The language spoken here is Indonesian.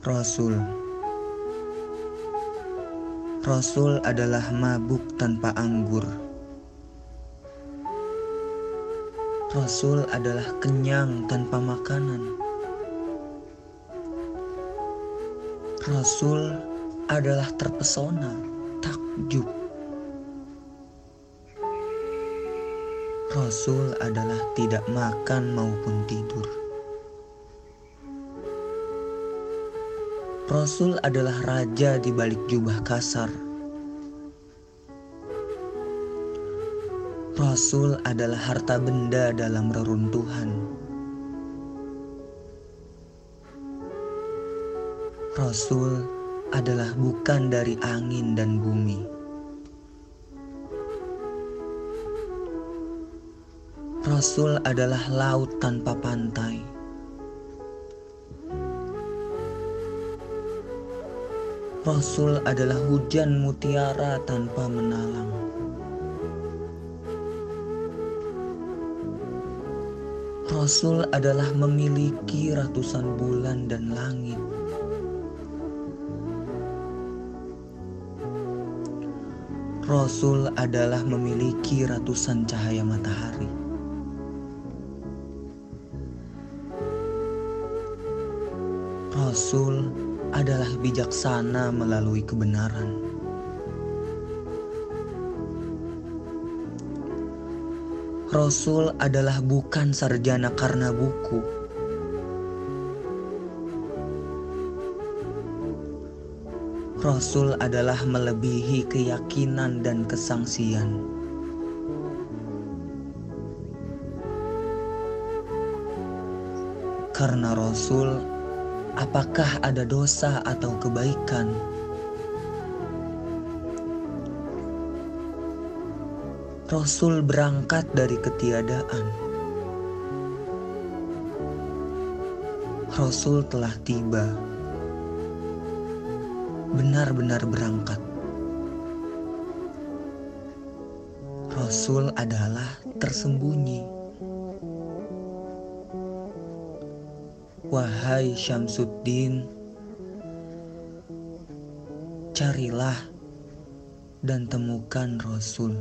Rasul Rasul adalah mabuk tanpa anggur. Rasul adalah kenyang tanpa makanan. Rasul adalah terpesona, takjub. Rasul adalah tidak makan maupun tidur. Rasul adalah raja di balik jubah kasar. Rasul adalah harta benda dalam reruntuhan. Rasul adalah bukan dari angin dan bumi. Rasul adalah laut tanpa pantai. Rasul adalah hujan mutiara tanpa menalang. Rasul adalah memiliki ratusan bulan dan langit. Rasul adalah memiliki ratusan cahaya matahari. Rasul adalah bijaksana melalui kebenaran. Rasul adalah bukan sarjana karena buku. Rasul adalah melebihi keyakinan dan kesangsian. Karena Rasul, apakah ada dosa atau kebaikan? Rasul berangkat dari ketiadaan. Rasul telah tiba, benar-benar berangkat. Rasul adalah tersembunyi. Wahai Syamsuddin, carilah dan temukan Rasul.